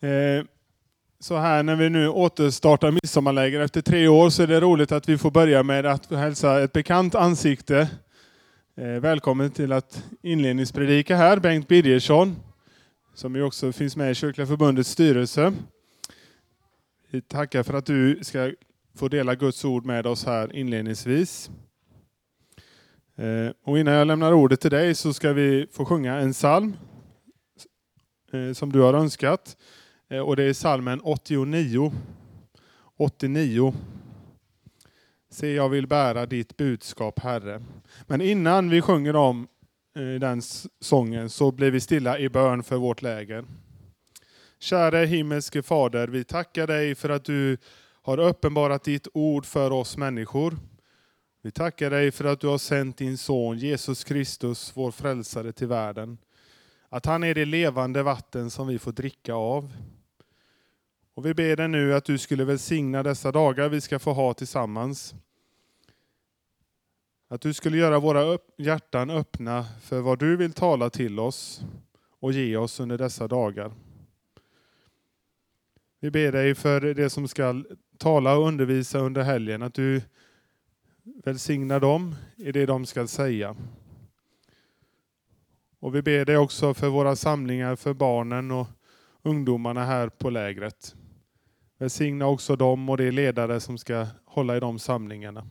Eh, så här när vi nu återstartar midsommarläger efter tre år så är det roligt att vi får börja med att hälsa ett bekant ansikte. Eh, välkommen till att inledningspredika här, Bengt Birgersson, som ju också finns med i Kyrkliga Förbundets styrelse. Vi tackar för att du ska få dela Guds ord med oss här inledningsvis. Eh, och innan jag lämnar ordet till dig så ska vi få sjunga en psalm eh, som du har önskat. Eh, och det är salmen 89. 89. Se, jag vill bära ditt budskap, Herre. Men innan vi sjunger om eh, den sången så blir vi stilla i bön för vårt läger. Käre himmelske Fader, vi tackar dig för att du har uppenbarat ditt ord för oss människor. Vi tackar dig för att du har sänt din son Jesus Kristus, vår frälsare, till världen. Att han är det levande vatten som vi får dricka av. Och vi ber dig nu att du skulle välsigna dessa dagar vi ska få ha tillsammans. Att du skulle göra våra hjärtan öppna för vad du vill tala till oss och ge oss under dessa dagar. Vi ber dig för det som ska tala och undervisa under helgen, att du välsignar dem i det de ska säga. Och vi ber dig också för våra samlingar för barnen och ungdomarna här på lägret. Välsigna också dem och de ledare som ska hålla i de samlingarna.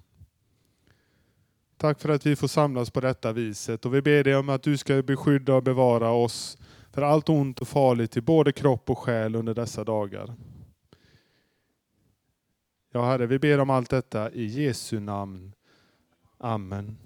Tack för att vi får samlas på detta viset och vi ber dig om att du ska beskydda och bevara oss för allt ont och farligt i både kropp och själ under dessa dagar. Ja Herre, vi ber om allt detta i Jesu namn. Amen.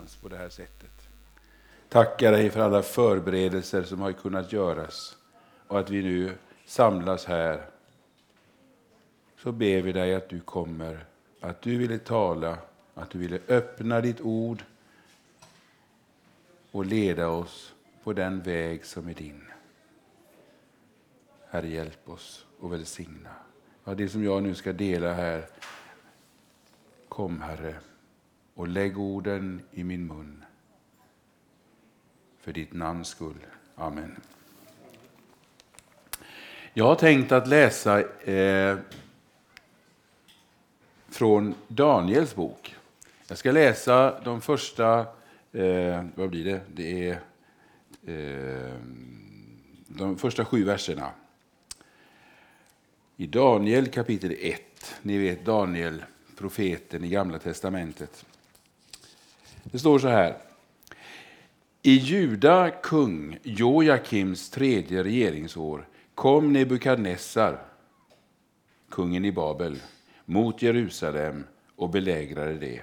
Tillsammans på det här sättet. Tackar dig för alla förberedelser som har kunnat göras och att vi nu samlas här. Så ber vi dig att du kommer, att du ville tala, att du ville öppna ditt ord och leda oss på den väg som är din. Herre, hjälp oss och välsigna. Ja, det som jag nu ska dela här, kom Herre och lägg orden i min mun. För ditt namns skull. Amen. Jag har tänkt att läsa eh, från Daniels bok. Jag ska läsa de första, eh, vad blir det? Det är eh, de första sju verserna. I Daniel kapitel 1. Ni vet Daniel, profeten i Gamla testamentet. Det står så här. I Juda kung Joakims tredje regeringsår kom Nebukadnessar, kungen i Babel, mot Jerusalem och belägrade det.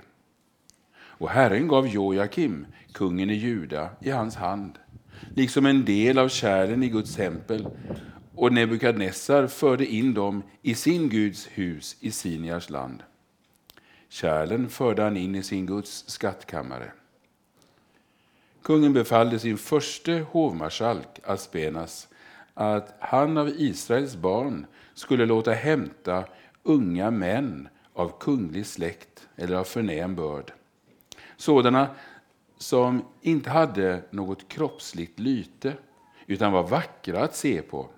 Och Herren gav Joakim, kungen i Juda, i hans hand, liksom en del av kärlen i Guds tempel, och Nebukadnessar förde in dem i sin Guds hus i Siniars land. Kärlen förde han in i sin Guds skattkammare. Kungen befallde sin förste hovmarskalk Aspenas att han av Israels barn skulle låta hämta unga män av kunglig släkt eller av förnäm börd. Sådana som inte hade något kroppsligt lyte utan var vackra att se på.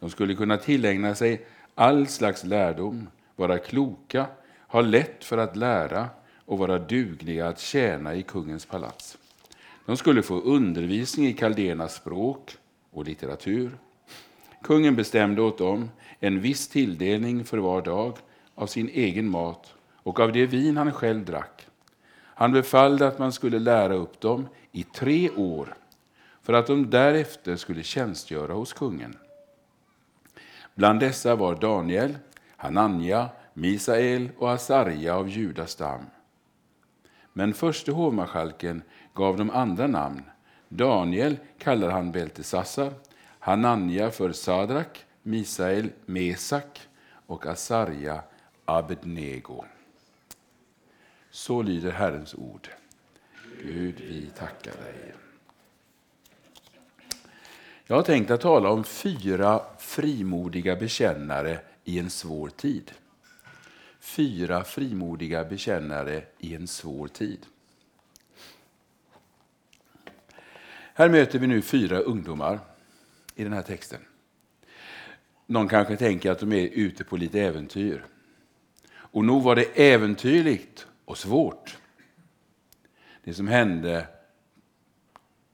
De skulle kunna tillägna sig all slags lärdom, vara kloka, ha lätt för att lära och vara dugliga att tjäna i kungens palats. De skulle få undervisning i kaldéernas språk och litteratur. Kungen bestämde åt dem en viss tilldelning för var dag av sin egen mat och av det vin han själv drack. Han befallde att man skulle lära upp dem i tre år för att de därefter skulle tjänstgöra hos kungen. Bland dessa var Daniel, Hananja, Misael och Asarja av Judas stam. Men förste hovmarskalken gav dem andra namn. Daniel kallar han Beltesassar, Hananja för Sadrak, Misael Mesak och Asarja Abednego. Så lyder Herrens ord. Gud, vi tackar dig. Jag har tänkt att tala om fyra frimodiga bekännare i en svår tid. Fyra frimodiga bekännare i en svår tid. Här möter vi nu fyra ungdomar i den här texten. Någon kanske tänker att de är ute på lite äventyr. Och nog var det äventyrligt och svårt. Det som hände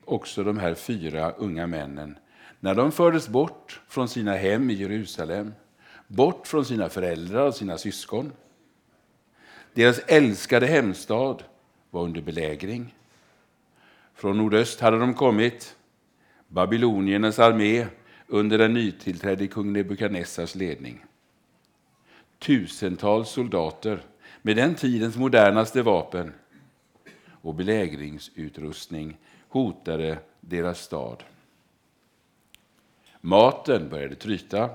också de här fyra unga männen när de fördes bort från sina hem i Jerusalem, bort från sina föräldrar och sina syskon. Deras älskade hemstad var under belägring. Från nordöst hade de kommit, Babyloniernas armé under den nytillträdde kung Nebukadnessars ledning. Tusentals soldater med den tidens modernaste vapen och belägringsutrustning hotade deras stad. Maten började tryta,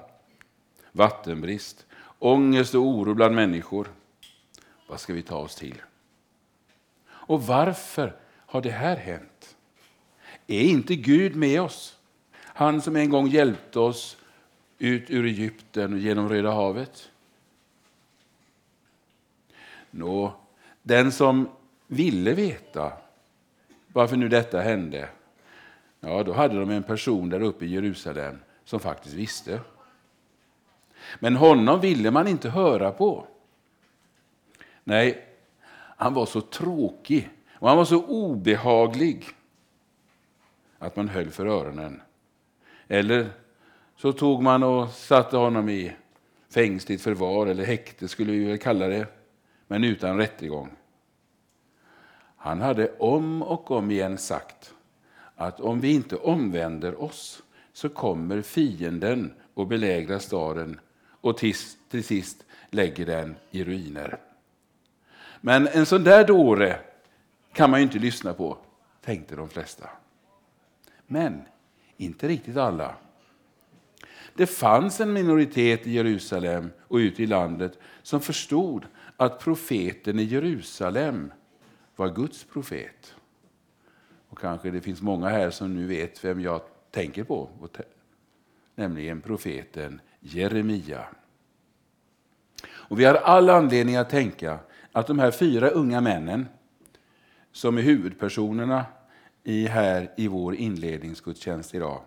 vattenbrist, ångest och oro bland människor. Vad ska vi ta oss till? Och varför har det här hänt? Är inte Gud med oss? Han som en gång hjälpte oss ut ur Egypten och genom Röda havet. Nå, den som ville veta varför nu detta hände, ja, då hade de en person där uppe i Jerusalem som faktiskt visste. Men honom ville man inte höra på. Nej, han var så tråkig och han var så obehaglig att man höll för öronen. Eller så tog man och satte honom i fängsligt förvar, eller häkte skulle vi väl kalla det, men utan rättegång. Han hade om och om igen sagt att om vi inte omvänder oss så kommer fienden och belägra staden och till, till sist lägger den i ruiner. Men en sån där dåre kan man ju inte lyssna på, tänkte de flesta. Men inte riktigt alla. Det fanns en minoritet i Jerusalem och ute i landet som förstod att profeten i Jerusalem var Guds profet. Och kanske det finns många här som nu vet vem jag tänker på, nämligen profeten Jeremia. Och vi har all anledning att tänka att de här fyra unga männen som är huvudpersonerna i, här i vår inledningsgudstjänst idag,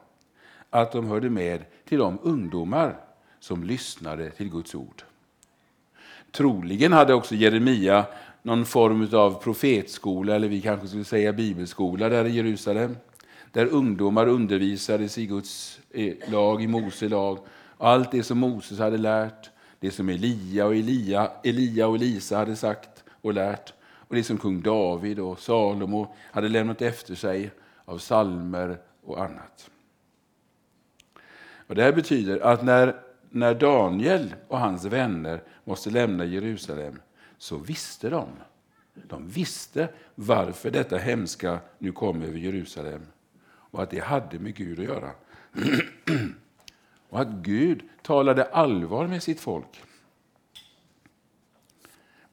att de hörde med till de ungdomar som lyssnade till Guds ord. Troligen hade också Jeremia någon form av profetskola, eller vi kanske skulle säga bibelskola där i Jerusalem, där ungdomar undervisades i Guds eh, lag, i Mose lag, allt det som Moses hade lärt, det som Elia och Elia, Elia och Elisa hade sagt och lärt, och det som kung David och Salomo hade lämnat efter sig av salmer och annat. Och det här betyder att när, när Daniel och hans vänner måste lämna Jerusalem så visste de. De visste varför detta hemska nu kom över Jerusalem och att det hade med Gud att göra. och att Gud talade allvar med sitt folk.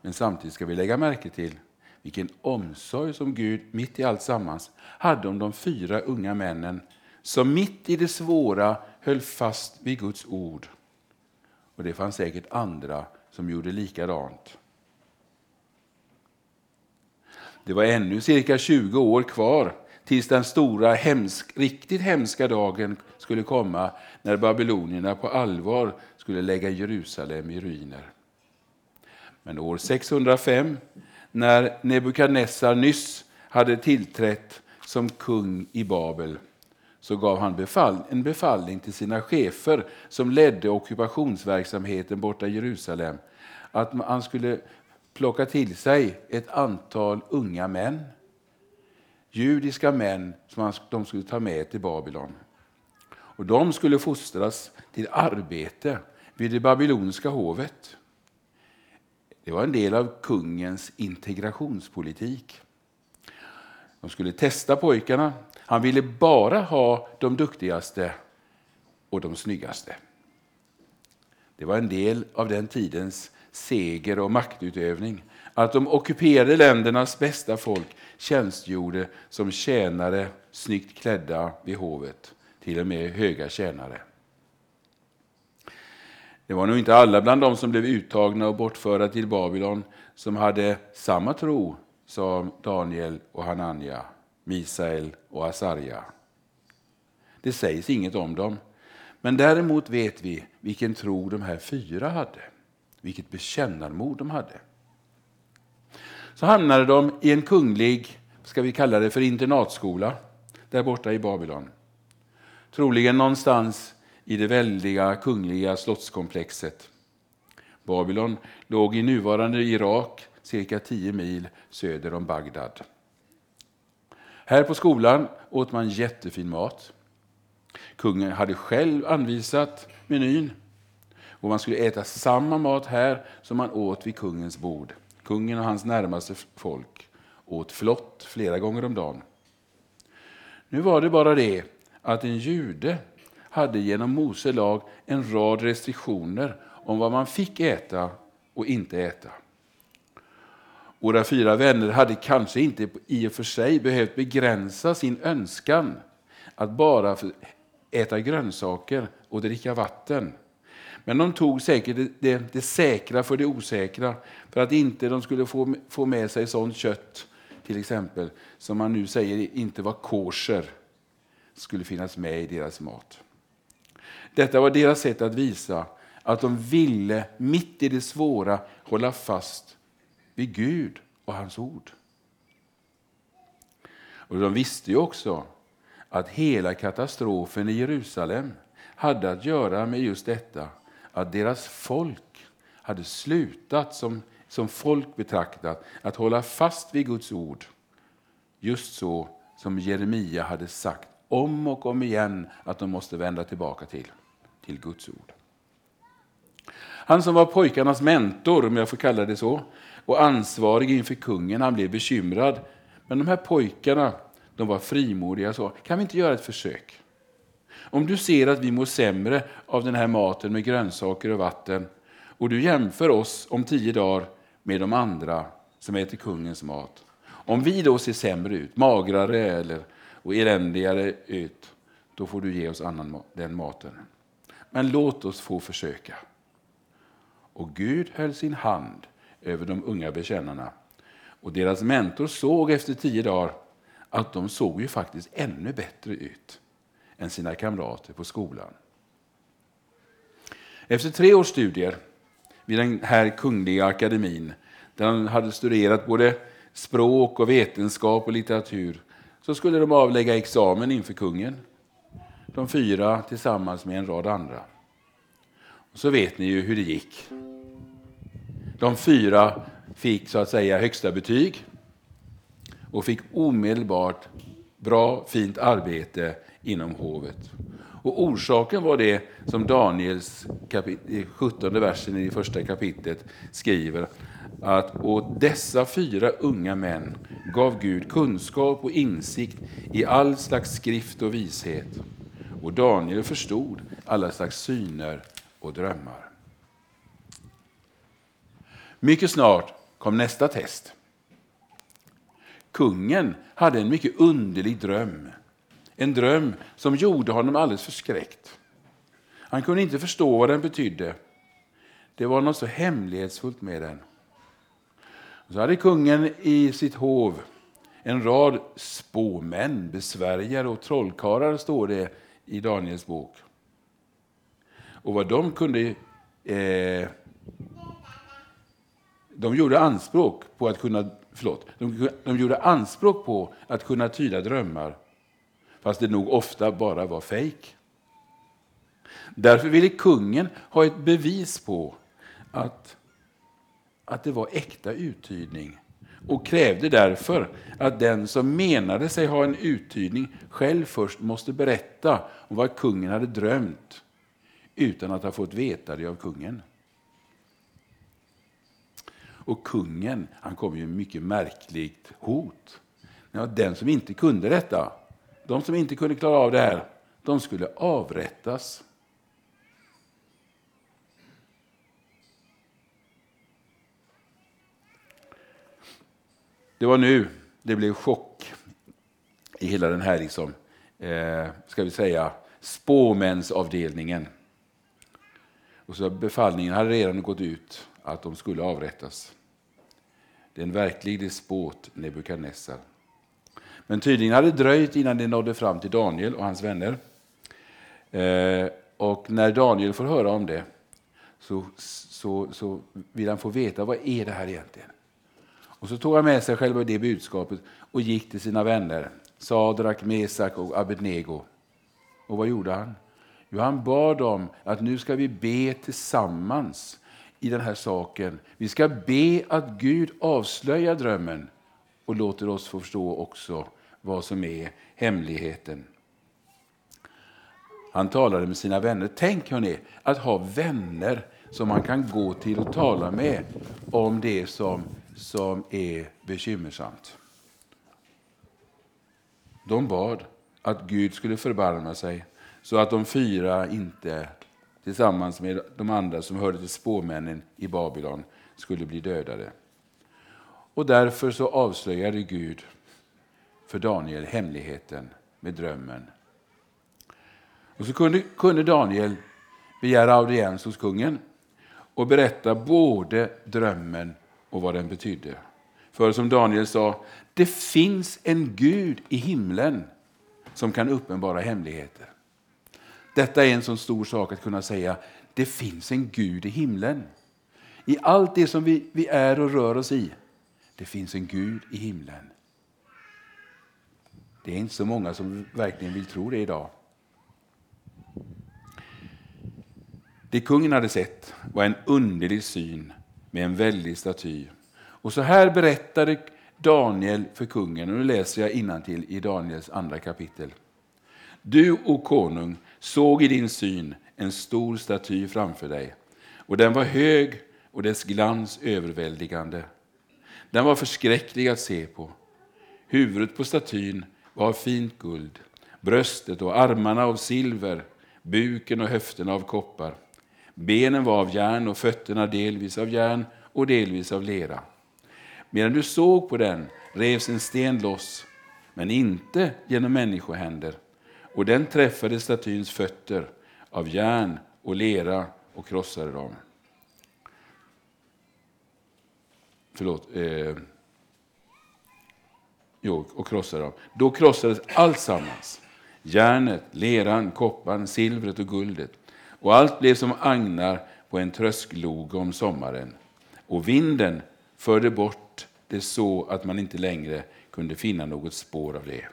Men samtidigt ska vi lägga märke till vilken omsorg som Gud mitt i allt sammans hade om de fyra unga männen som mitt i det svåra höll fast vid Guds ord. Och det fanns säkert andra som gjorde likadant. Det var ännu cirka 20 år kvar tills den stora, hemsk, riktigt hemska dagen skulle komma när babylonierna på allvar skulle lägga Jerusalem i ruiner. Men år 605, när Nebukadnessar nyss hade tillträtt som kung i Babel, så gav han befall, en befallning till sina chefer som ledde ockupationsverksamheten borta i Jerusalem, att han skulle plocka till sig ett antal unga män, judiska män som de skulle ta med till Babylon. Och de skulle fostras till arbete vid det babyloniska hovet. Det var en del av kungens integrationspolitik. De skulle testa pojkarna. Han ville bara ha de duktigaste och de snyggaste. Det var en del av den tidens seger och maktutövning. Att de ockuperade ländernas bästa folk tjänstgjorde som tjänare, snyggt klädda vid hovet, till och med höga tjänare. Det var nog inte alla bland dem som blev uttagna och bortförda till Babylon som hade samma tro som Daniel och Hanania, Misael och Asarja. Det sägs inget om dem, men däremot vet vi vilken tro de här fyra hade. Vilket bekännarmod de hade. Så hamnade de i en kunglig, ska vi kalla det för internatskola, där borta i Babylon. Troligen någonstans i det väldiga kungliga slottskomplexet. Babylon låg i nuvarande Irak, cirka 10 mil söder om Bagdad. Här på skolan åt man jättefin mat. Kungen hade själv anvisat menyn och man skulle äta samma mat här som man åt vid kungens bord. Kungen och hans närmaste folk åt flott flera gånger om dagen. Nu var det bara det att en jude hade genom Mose lag en rad restriktioner om vad man fick äta och inte äta. Våra fyra vänner hade kanske inte i och för sig behövt begränsa sin önskan att bara äta grönsaker och dricka vatten. Men de tog säkert det, det, det, säkra för det osäkra för att inte de skulle få, få med sig sånt kött, till exempel, som man nu säger inte var kosher, skulle finnas med i deras mat. Detta var deras sätt att visa att de ville, mitt i det svåra, hålla fast vid Gud och hans ord. Och De visste ju också att hela katastrofen i Jerusalem hade att göra med just detta att deras folk hade slutat som, som folk betraktat att hålla fast vid Guds ord. Just så som Jeremia hade sagt om och om igen att de måste vända tillbaka till, till Guds ord. Han som var pojkarnas mentor, om jag får kalla det så, och ansvarig inför kungen, han blev bekymrad. Men de här pojkarna, de var frimodiga och sa, kan vi inte göra ett försök? Om du ser att vi mår sämre av den här maten med grönsaker och vatten och du jämför oss om tio dagar med de andra som äter kungens mat. Om vi då ser sämre ut, magrare eller, och eländigare ut, då får du ge oss annan, den maten. Men låt oss få försöka. Och Gud höll sin hand över de unga bekännarna. Och deras mentor såg efter tio dagar att de såg ju faktiskt ännu bättre ut än sina kamrater på skolan. Efter tre års studier vid den här kungliga akademin, där han hade studerat både språk och vetenskap och litteratur, så skulle de avlägga examen inför kungen. De fyra tillsammans med en rad andra. Och så vet ni ju hur det gick. De fyra fick så att säga högsta betyg och fick omedelbart bra, fint arbete inom hovet. Och orsaken var det som Daniels 17 eh, versen i första kapitlet skriver. Att åt dessa fyra unga män gav Gud kunskap och insikt i all slags skrift och vishet. Och Daniel förstod alla slags syner och drömmar. Mycket snart kom nästa test. Kungen hade en mycket underlig dröm. En dröm som gjorde honom alldeles förskräckt. Han kunde inte förstå vad den betydde. Det var något så hemlighetsfullt med den. Så hade kungen i sitt hov en rad spåmän, besvärjare och trollkarlar, står det i Daniels bok. Och vad de kunde... Eh, de gjorde anspråk på att kunna... Förlåt. De, de gjorde anspråk på att kunna tyda drömmar fast det nog ofta bara var fejk. Därför ville kungen ha ett bevis på att, att det var äkta uthyrning och krävde därför att den som menade sig ha en uthyrning själv först måste berätta om vad kungen hade drömt utan att ha fått veta det av kungen. Och kungen han kom ju med mycket märkligt hot. Den som inte kunde detta de som inte kunde klara av det här, de skulle avrättas. Det var nu det blev chock i hela den här, liksom, eh, ska vi säga, spåmänsavdelningen. Och så befallningen hade redan gått ut att de skulle avrättas. Det är en verklig despot, Nebukadnessar. Men tydligen hade det dröjt innan det nådde fram till Daniel och hans vänner. Eh, och när Daniel får höra om det så, så, så vill han få veta vad är det här egentligen. Och så tog han med sig själva det budskapet och gick till sina vänner Sadrak, Mesak och Abednego. Och vad gjorde han? Jo, han bad dem att nu ska vi be tillsammans i den här saken. Vi ska be att Gud avslöjar drömmen och låter oss få förstå också vad som är hemligheten. Han talade med sina vänner. Tänk hörni, att ha vänner som man kan gå till och tala med om det som, som är bekymmersamt. De bad att Gud skulle förbarma sig så att de fyra inte tillsammans med de andra som hörde till spåmännen i Babylon skulle bli dödade. Och därför så avslöjade Gud för Daniel hemligheten med drömmen. Och så kunde, kunde Daniel begära audiens hos kungen och berätta både drömmen och vad den betydde. För som Daniel sa, det finns en Gud i himlen som kan uppenbara hemligheter. Detta är en så stor sak att kunna säga, det finns en Gud i himlen. I allt det som vi, vi är och rör oss i det finns en Gud i himlen. Det är inte så många som verkligen vill tro det idag. Det kungen hade sett var en underlig syn med en väldig staty. Och så här berättade Daniel för kungen, och nu läser jag innantill i Daniels andra kapitel. Du, o konung, såg i din syn en stor staty framför dig och den var hög och dess glans överväldigande. Den var förskräcklig att se på. Huvudet på statyn var av fint guld, bröstet och armarna av silver, buken och höfterna av koppar. Benen var av järn och fötterna delvis av järn och delvis av lera. Medan du såg på den revs en sten loss, men inte genom människohänder, och den träffade statyns fötter av järn och lera och krossade dem. Förlåt. Eh, jo, och krossade dem. Då krossades allt sammans. Järnet, leran, kopparn, silvret och guldet. Och allt blev som agnar på en tröskloge om sommaren. Och vinden förde bort det så att man inte längre kunde finna något spår av det.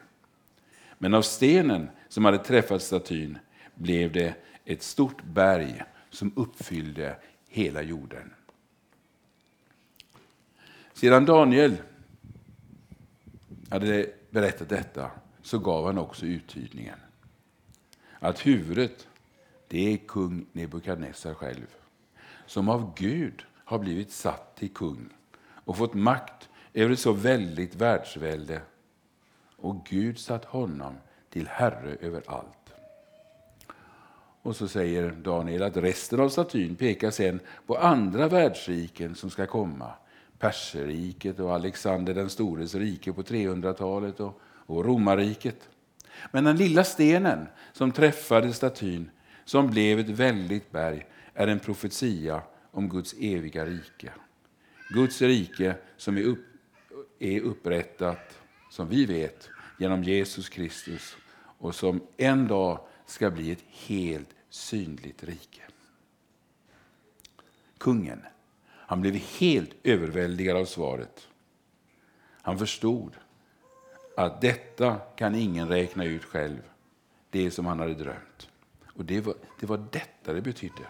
Men av stenen som hade träffat statyn blev det ett stort berg som uppfyllde hela jorden. Sedan Daniel hade berättat detta så gav han också uttydningen. Att huvudet, det är kung Nebukadnessar själv, som av Gud har blivit satt till kung och fått makt över ett så väldigt världsvälde. Och Gud satt honom till herre över allt. Och så säger Daniel att resten av statyn pekar sen på andra världsriken som ska komma. Perserriket och Alexander den stores rike på 300-talet och, och romarriket. Men den lilla stenen som träffade statyn, som blev ett väldigt berg, är en profetia om Guds eviga rike. Guds rike som är, upp, är upprättat, som vi vet, genom Jesus Kristus och som en dag ska bli ett helt synligt rike. Kungen, han blev helt överväldigad av svaret. Han förstod att detta kan ingen räkna ut själv, det som han hade drömt. Och det var, det var detta det betydde.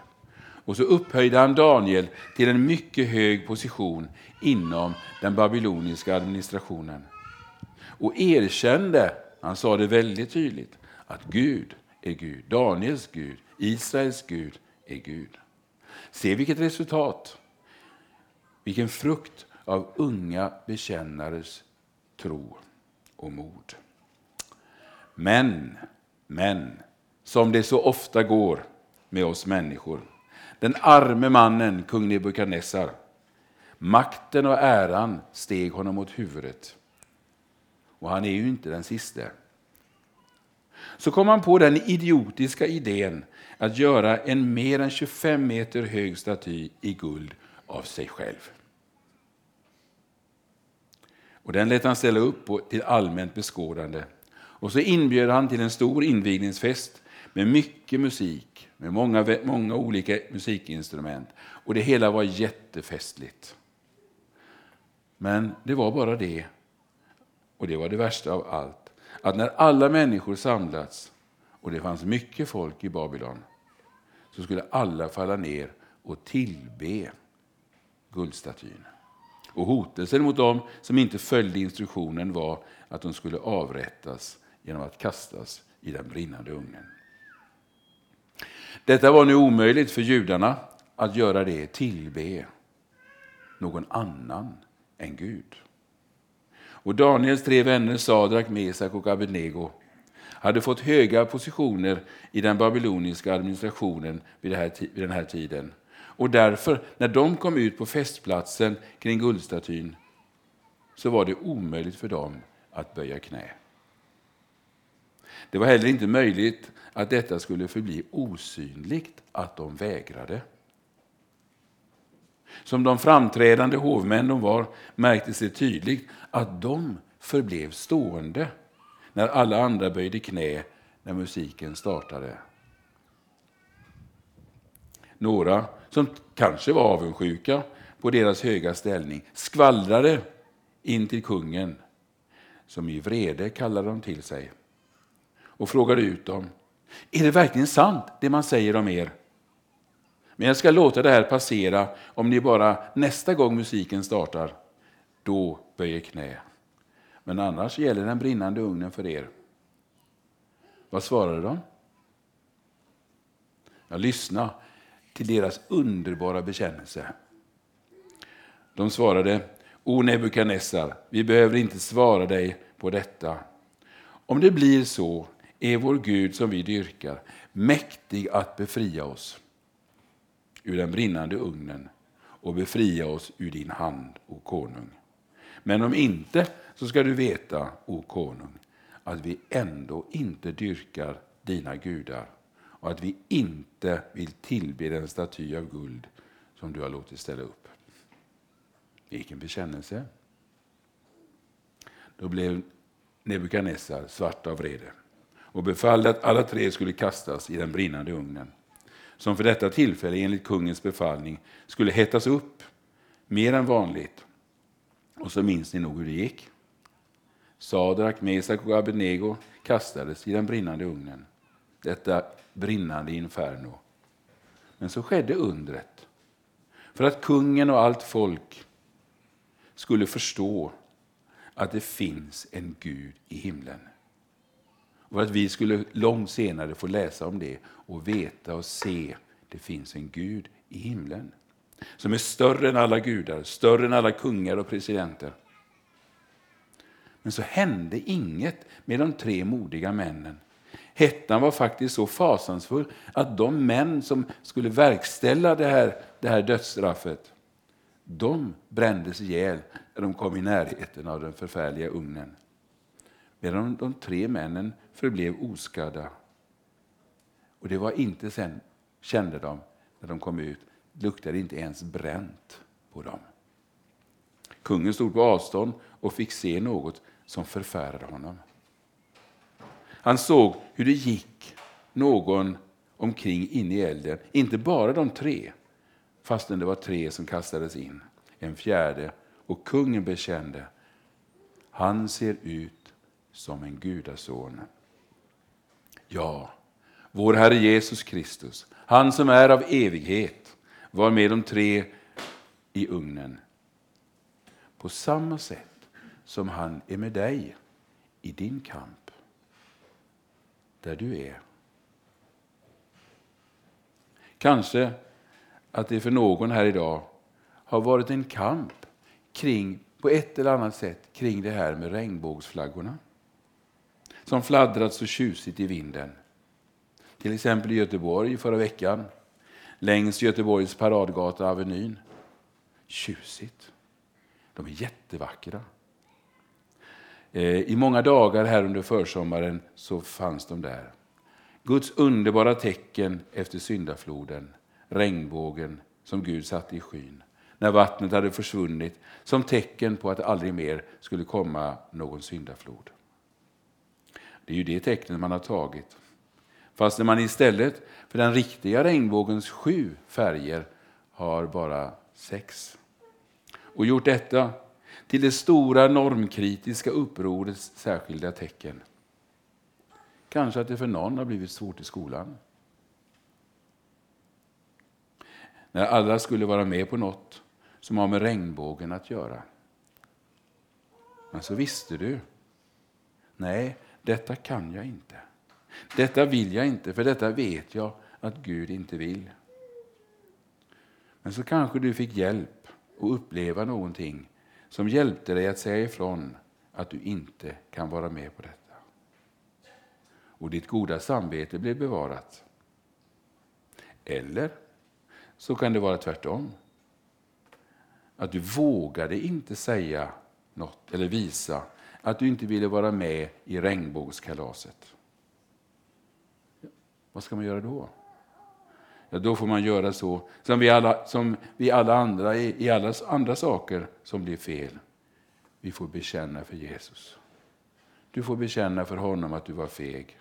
Och så upphöjde han Daniel till en mycket hög position inom den babyloniska administrationen. Och erkände, han sa det väldigt tydligt, att Gud är Gud. Daniels Gud, Israels Gud är Gud. Se vilket resultat, vilken frukt av unga bekännares tro och mod. Men, men, som det så ofta går med oss människor. Den arme mannen, kung Nebukadnessar, makten och äran steg honom mot huvudet. Och han är ju inte den siste så kom han på den idiotiska idén att göra en mer än 25 meter hög staty i guld av sig själv. Och Den lät han ställa upp på till allmänt beskådande. Och så inbjöd han till en stor invigningsfest med mycket musik, med många, många olika musikinstrument. Och det hela var jättefestligt. Men det var bara det, och det var det värsta av allt att när alla människor samlats och det fanns mycket folk i Babylon så skulle alla falla ner och tillbe guldstatyn. Och hotelsen mot dem som inte följde instruktionen var att de skulle avrättas genom att kastas i den brinnande ugnen. Detta var nu omöjligt för judarna att göra det, tillbe någon annan än Gud. Och Daniels tre vänner Sadrak, Mesak och Abednego hade fått höga positioner i den babyloniska administrationen vid, den här tiden. Och därför, när de kom ut på festplatsen kring guldstatyn, så var det omöjligt för dem att böja knä. Det var heller inte möjligt att detta skulle förbli osynligt, att de vägrade. Som de framträdande hovmän de var märktes det tydligt att de förblev stående när alla andra böjde knä när musiken startade. Några som kanske var avundsjuka på deras höga ställning skvallrade in till kungen, som i vrede kallade dem till sig och frågade ut dem. Är det verkligen sant det man säger om er? Men jag ska låta det här passera om ni bara nästa gång musiken startar, då böjer knä. Men annars gäller den brinnande ugnen för er. Vad svarade de? Ja, lyssna. till deras underbara bekännelse. De svarade, O Nebukadnessar, vi behöver inte svara dig på detta. Om det blir så är vår Gud som vi dyrkar mäktig att befria oss ur den brinnande ugnen och befria oss ur din hand, o konung. Men om inte, så ska du veta, o konung, att vi ändå inte dyrkar dina gudar och att vi inte vill tillbe den staty av guld som du har låtit ställa upp. Vilken bekännelse. Då blev Nebukadnessar svart av vrede och befallde att alla tre skulle kastas i den brinnande ugnen som för detta tillfälle enligt kungens befallning skulle hettas upp mer än vanligt. Och så minns ni nog hur det gick. Sadrak, Mesak och Abednego kastades i den brinnande ugnen, detta brinnande inferno. Men så skedde undret. För att kungen och allt folk skulle förstå att det finns en Gud i himlen. Och att vi skulle långt senare få läsa om det och veta och se det finns en Gud i himlen. Som är större än alla gudar, större än alla kungar och presidenter. Men så hände inget med de tre modiga männen. Hettan var faktiskt så fasansfull att de män som skulle verkställa det här, det här dödsstraffet, de brändes ihjäl när de kom i närheten av den förfärliga ugnen. Medan de tre männen förblev oskadda. Och det var inte sen, kände de, när de kom ut, luktade inte ens bränt på dem. Kungen stod på avstånd och fick se något som förfärade honom. Han såg hur det gick någon omkring in i elden, inte bara de tre, fastän det var tre som kastades in, en fjärde, och kungen bekände, han ser ut som en gudason. Ja, vår Herre Jesus Kristus, han som är av evighet, var med de tre i ugnen. På samma sätt som han är med dig i din kamp, där du är. Kanske att det för någon här idag har varit en kamp kring, på ett eller annat sätt kring det här med regnbågsflaggorna som fladdrat så tjusigt i vinden. Till exempel i Göteborg förra veckan, längs Göteborgs paradgata Avenyn. Tjusigt. De är jättevackra. Eh, I många dagar här under försommaren så fanns de där. Guds underbara tecken efter syndafloden, regnbågen som Gud satte i skyn. När vattnet hade försvunnit som tecken på att det aldrig mer skulle komma någon syndaflod. Det är ju det tecknet man har tagit. Fast när man istället för den riktiga regnbågens sju färger har bara sex. Och gjort detta till det stora normkritiska upprorets särskilda tecken. Kanske att det för någon har blivit svårt i skolan. När alla skulle vara med på något som har med regnbågen att göra. Men så visste du. Nej, detta kan jag inte. Detta vill jag inte, för detta vet jag att Gud inte vill. Men så kanske du fick hjälp att uppleva någonting som hjälpte dig att säga ifrån att du inte kan vara med på detta. Och ditt goda samvete blev bevarat. Eller så kan det vara tvärtom. Att du vågade inte säga något eller visa att du inte ville vara med i regnbågskalaset. Vad ska man göra då? Ja, då får man göra så som vi alla, som vi alla andra i, i alla andra saker som blir fel. Vi får bekänna för Jesus. Du får bekänna för honom att du var feg.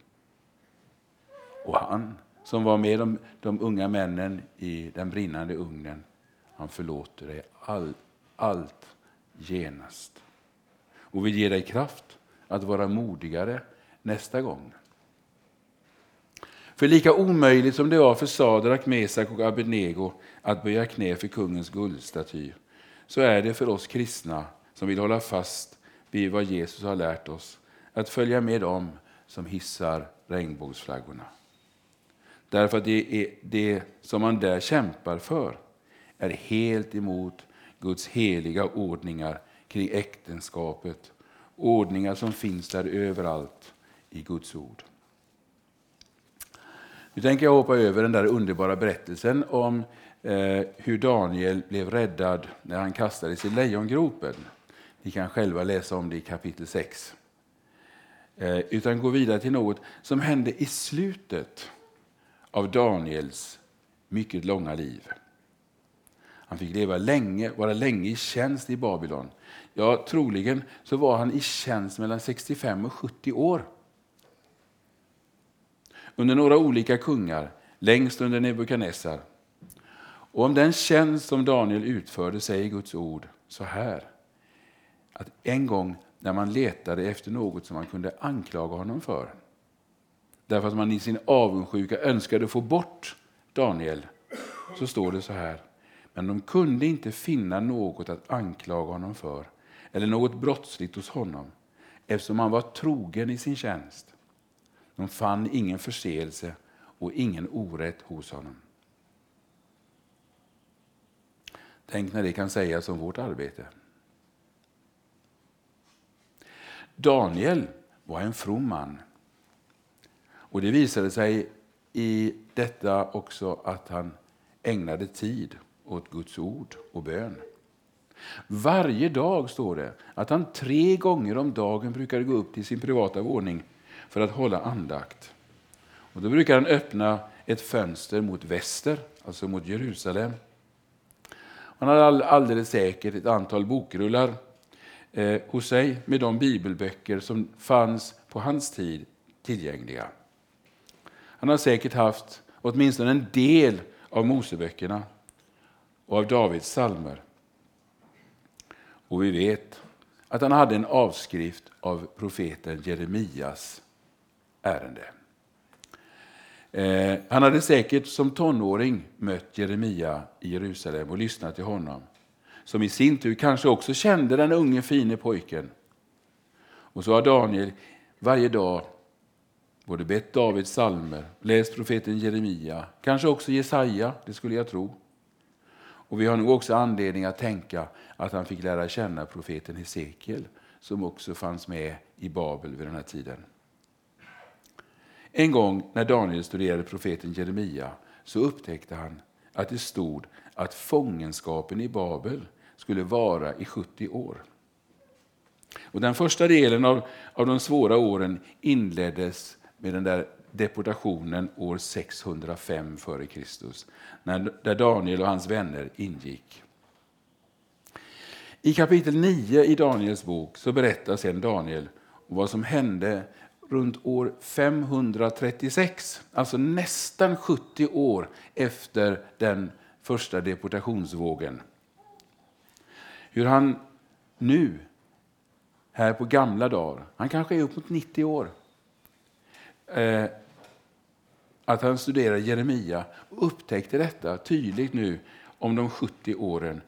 Och han som var med de, de unga männen i den brinnande ugnen, han förlåter dig all, allt genast och vill ge dig kraft att vara modigare nästa gång. För lika omöjligt som det var för Sadrak, Mesak och Abednego att böja knä för kungens guldstaty, så är det för oss kristna som vill hålla fast vid vad Jesus har lärt oss, att följa med dem som hissar regnbågsflaggorna. Därför att det, är det som man där kämpar för är helt emot Guds heliga ordningar kring äktenskapet. Ordningar som finns där överallt i Guds ord. Nu tänker jag hoppa över den där underbara berättelsen om eh, hur Daniel blev räddad när han kastades i lejongropen. Ni kan själva läsa om det i kapitel 6. Eh, utan gå vidare till något som hände i slutet av Daniels mycket långa liv. Han fick leva länge, vara länge i tjänst i Babylon. Ja, troligen så var han i tjänst mellan 65 och 70 år. Under några olika kungar, längst under Nebukadnessar. Och om den tjänst som Daniel utförde säger Guds ord så här. Att en gång när man letade efter något som man kunde anklaga honom för. Därför att man i sin avundsjuka önskade få bort Daniel. Så står det så här. Men de kunde inte finna något att anklaga honom för eller något brottsligt hos honom eftersom han var trogen i sin tjänst. De fann ingen förseelse och ingen orätt hos honom. Tänk när det kan sägas om vårt arbete. Daniel var en from man. Och det visade sig i detta också att han ägnade tid åt Guds ord och bön. Varje dag står det att han tre gånger om dagen brukade gå upp till sin privata våning för att hålla andakt. Och då brukar han öppna ett fönster mot väster, alltså mot Jerusalem. Han hade alldeles säkert ett antal bokrullar eh, hos sig med de bibelböcker som fanns på hans tid tillgängliga. Han har säkert haft åtminstone en del av Moseböckerna och av Davids psalmer och vi vet att han hade en avskrift av profeten Jeremias ärende. Eh, han hade säkert som tonåring mött Jeremia i Jerusalem och lyssnat till honom. Som i sin tur kanske också kände den unge fine pojken. Och så har Daniel varje dag både bett Davids salmer, läst profeten Jeremia, kanske också Jesaja, det skulle jag tro. Och vi har nog också anledning att tänka att han fick lära känna profeten Hesekiel som också fanns med i Babel vid den här tiden. En gång när Daniel studerade profeten Jeremia så upptäckte han att det stod att fångenskapen i Babel skulle vara i 70 år. Och den första delen av, av de svåra åren inleddes med den där deportationen år 605 f.Kr. Där Daniel och hans vänner ingick. I kapitel 9 i Daniels bok så berättar sedan Daniel om vad som hände runt år 536, alltså nästan 70 år efter den första deportationsvågen. Hur han nu, här på gamla dagar, han kanske är upp mot 90 år, eh, att han studerade Jeremia och upptäckte detta tydligt nu om de 70 åren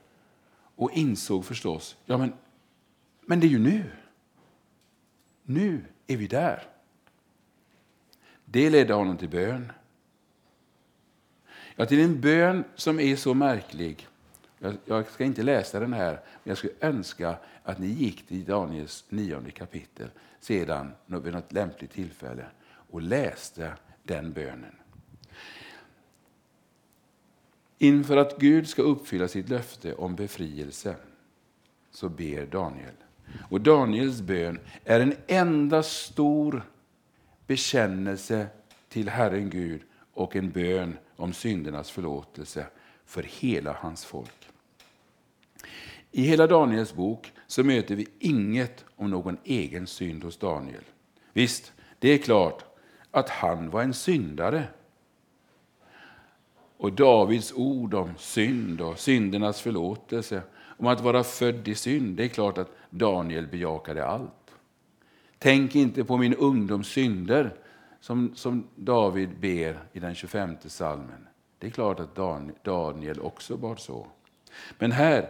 och insåg förstås, ja men, men det är ju nu. Nu är vi där. Det ledde honom till bön. Ja, till en bön som är så märklig. Jag, jag ska inte läsa den här, men jag skulle önska att ni gick till Daniels nionde kapitel sedan vid något lämpligt tillfälle och läste den bönen. Inför att Gud ska uppfylla sitt löfte om befrielse så ber Daniel. Och Daniels bön är en enda stor bekännelse till Herren Gud och en bön om syndernas förlåtelse för hela hans folk. I hela Daniels bok så möter vi inget om någon egen synd hos Daniel. Visst, det är klart att han var en syndare. Och Davids ord om synd och syndernas förlåtelse, om att vara född i synd, det är klart att Daniel bejakade allt. Tänk inte på min ungdoms synder, som, som David ber i den 25 salmen. Det är klart att Daniel också bad så. Men här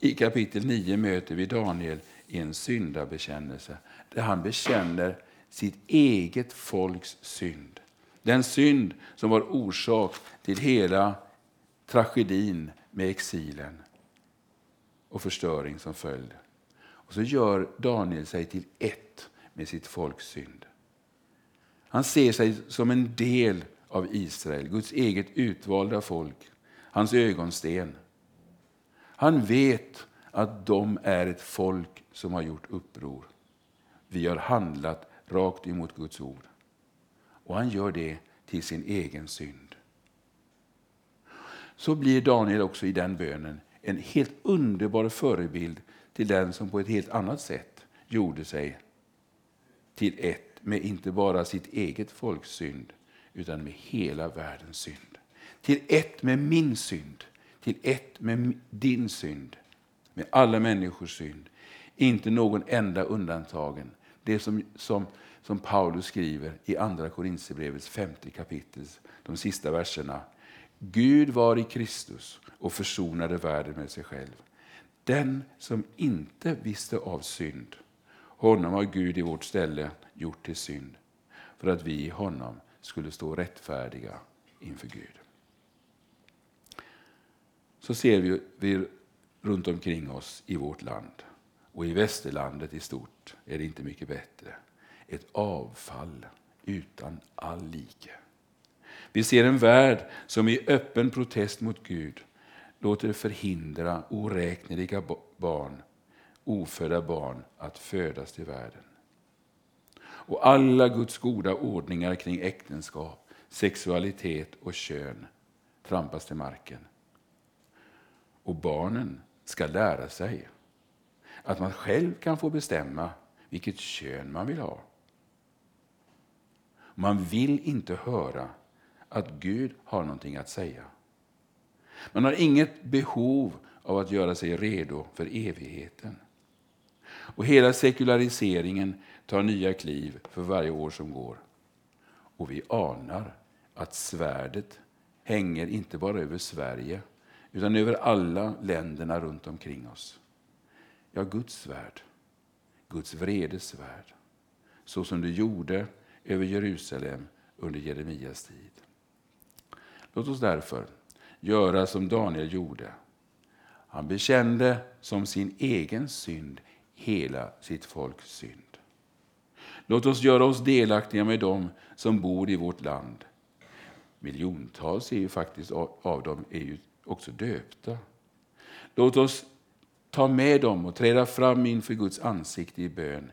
i kapitel 9 möter vi Daniel i en syndabekännelse där han bekänner sitt eget folks synd. Den synd som var orsak till hela tragedin med exilen och förstöring som följd. Och så gör Daniel sig till ett med sitt folks synd. Han ser sig som en del av Israel, Guds eget utvalda folk, hans ögonsten. Han vet att de är ett folk som har gjort uppror. Vi har handlat rakt emot Guds ord. Och han gör det till sin egen synd. Så blir Daniel också i den bönen en helt underbar förebild till den som på ett helt annat sätt gjorde sig till ett med inte bara sitt eget folks synd utan med hela världens synd. Till ett med min synd, till ett med din synd, med alla människors synd. Inte någon enda undantagen. Det som, som, som Paulus skriver i Andra Korinthierbrevets femte kapitel, de sista verserna. Gud var i Kristus och försonade världen med sig själv. Den som inte visste av synd, honom har Gud i vårt ställe gjort till synd, för att vi i honom skulle stå rättfärdiga inför Gud. Så ser vi, vi runt omkring oss i vårt land och i västerlandet i stort är det inte mycket bättre. Ett avfall utan all like. Vi ser en värld som i öppen protest mot Gud låter förhindra oräkneliga barn, ofödda barn att födas till världen. Och alla Guds goda ordningar kring äktenskap, sexualitet och kön trampas till marken. Och barnen ska lära sig att man själv kan få bestämma vilket kön man vill ha. Man vill inte höra att Gud har någonting att säga. Man har inget behov av att göra sig redo för evigheten. Och hela sekulariseringen tar nya kliv för varje år som går. Och vi anar att svärdet hänger inte bara över Sverige utan över alla länderna runt omkring oss. Ja, Guds svärd, Guds vredes svärd, så som det gjorde över Jerusalem under Jeremias tid. Låt oss därför göra som Daniel gjorde. Han bekände som sin egen synd hela sitt folks synd. Låt oss göra oss delaktiga med dem som bor i vårt land. Miljontals är ju faktiskt av dem är ju också döpta. Låt oss ta med dem och träda fram inför Guds ansikte i bön.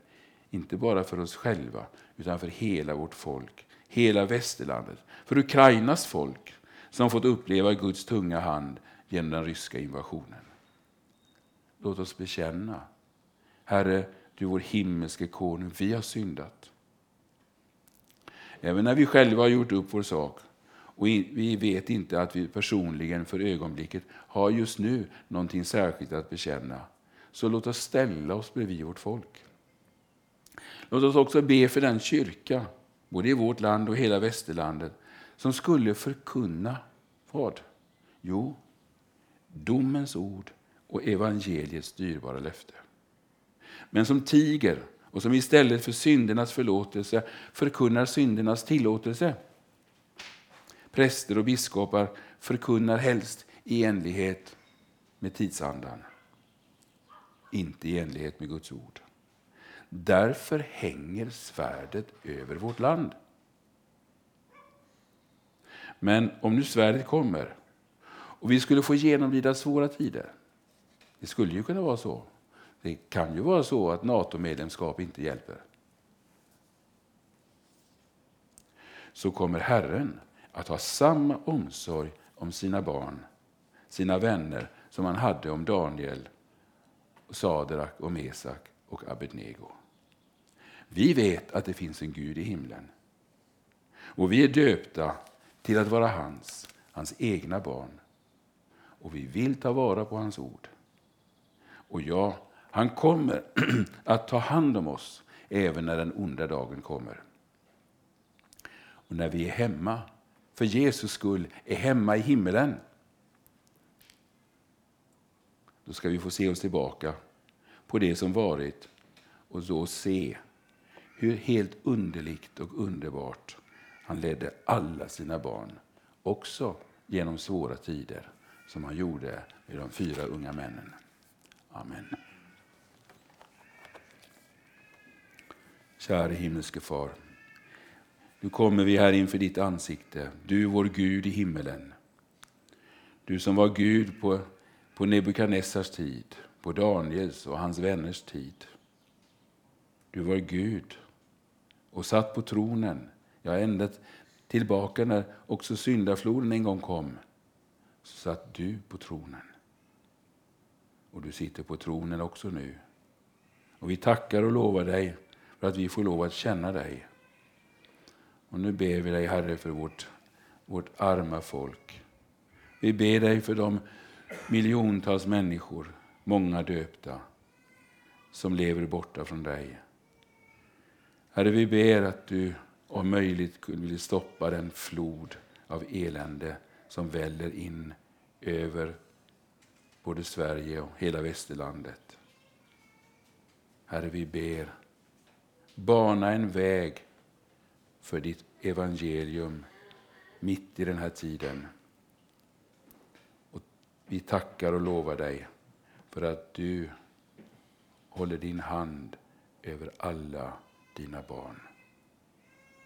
Inte bara för oss själva, utan för hela vårt folk, hela västerlandet, för Ukrainas folk som fått uppleva Guds tunga hand genom den ryska invasionen. Låt oss bekänna, Herre, du vår himmelske konung, vi har syndat. Även när vi själva har gjort upp vår sak och vi vet inte att vi personligen för ögonblicket har just nu någonting särskilt att bekänna, så låt oss ställa oss bredvid vårt folk. Låt oss också be för den kyrka, både i vårt land och hela västerlandet, som skulle förkunna vad? Jo, domens ord och evangeliets dyrbara löfte. Men som tiger och som istället för syndernas förlåtelse förkunnar syndernas tillåtelse. Präster och biskopar förkunnar helst i enlighet med tidsandan, inte i enlighet med Guds ord. Därför hänger svärdet över vårt land. Men om nu svärdet kommer och vi skulle få genomlida svåra tider, det skulle ju kunna vara så. Det kan ju vara så att NATO-medlemskap inte hjälper. Så kommer Herren att ha samma omsorg om sina barn, sina vänner, som han hade om Daniel, Sadrak och Mesak och Abednego. Vi vet att det finns en Gud i himlen. Och vi är döpta till att vara hans, hans egna barn. Och vi vill ta vara på hans ord. Och ja, han kommer att ta hand om oss även när den onda dagen kommer. Och när vi är hemma, för Jesus skull, är hemma i himmelen, då ska vi få se oss tillbaka på det som varit och då se hur helt underligt och underbart Han ledde alla sina barn, också genom svåra tider, som han gjorde med de fyra unga männen. Amen. Käre himmelske far. Nu kommer vi här inför ditt ansikte, du vår Gud i himmelen. Du som var Gud på, på Nebukadnessars tid, på Daniels och hans vänners tid. Du var Gud och satt på tronen, ja ända tillbaka när också syndafloden en gång kom, så satt du på tronen. Och du sitter på tronen också nu. Och vi tackar och lovar dig för att vi får lov att känna dig. Och nu ber vi dig, Herre, för vårt, vårt arma folk. Vi ber dig för de miljontals människor, många döpta, som lever borta från dig. Herre, vi ber att du om möjligt vill stoppa den flod av elände som väller in över både Sverige och hela västerlandet. Herre, vi ber, bana en väg för ditt evangelium mitt i den här tiden. Och vi tackar och lovar dig för att du håller din hand över alla dina barn.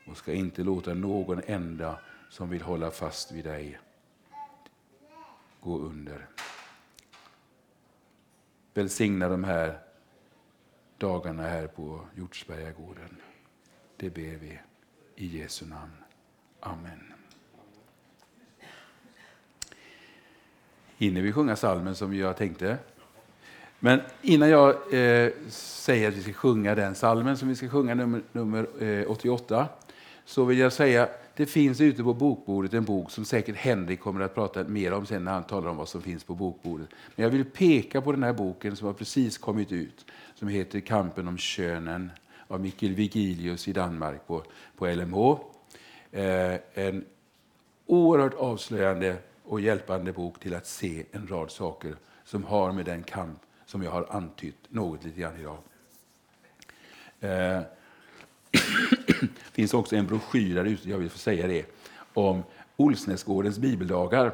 Och ska inte låta någon enda som vill hålla fast vid dig gå under. Välsigna de här dagarna här på Hjortsbergagården. Det ber vi i Jesu namn. Amen. Hinner vi sjunga salmen som jag tänkte? Men innan jag eh, säger att vi ska sjunga den salmen som vi ska sjunga, nummer, nummer eh, 88, så vill jag säga det finns ute på bokbordet en bok som säkert Henrik kommer att prata mer om sen när han talar om vad som finns på bokbordet. Men jag vill peka på den här boken som har precis kommit ut, som heter Kampen om könen av Mikkel Vigilius i Danmark på, på LMH. Eh, en oerhört avslöjande och hjälpande bok till att se en rad saker som har med den kamp som jag har antytt något lite grann idag. Eh, finns också en broschyr där ute, jag vill få säga det, om Olsnäsgårdens bibeldagar.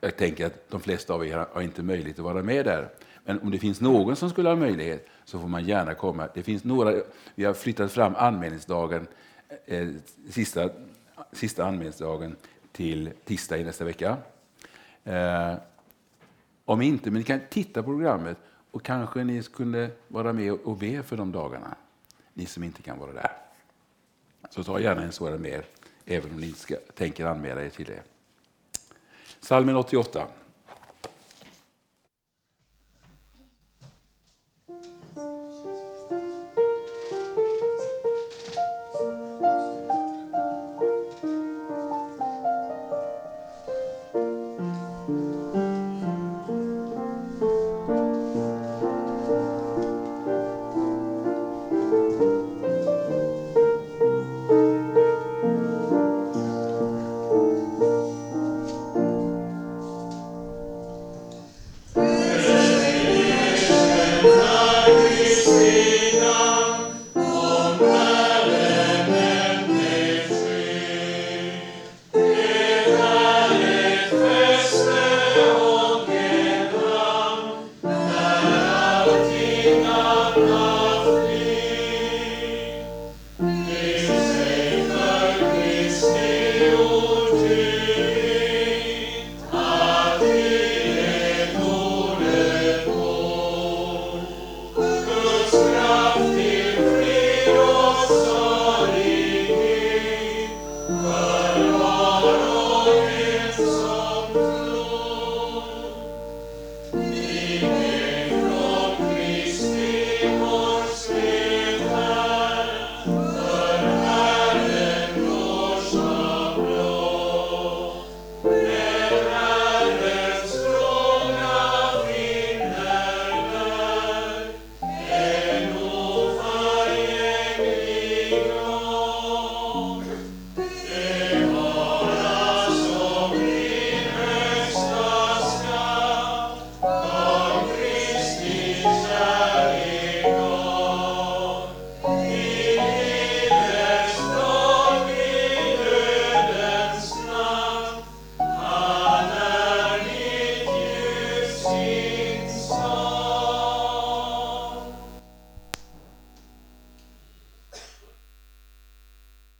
Jag tänker att de flesta av er har inte möjlighet att vara med där. Men om det finns någon som skulle ha möjlighet så får man gärna komma. Det finns några, vi har flyttat fram anmälningsdagen, eh, sista, sista anmälningsdagen till tisdag i nästa vecka. Eh, om inte, men ni kan titta på programmet och kanske ni skulle vara med och be för de dagarna, ni som inte kan vara där. Så ta gärna en sådan med er, även om ni inte ska, tänker anmäla er till det. Salmen 88.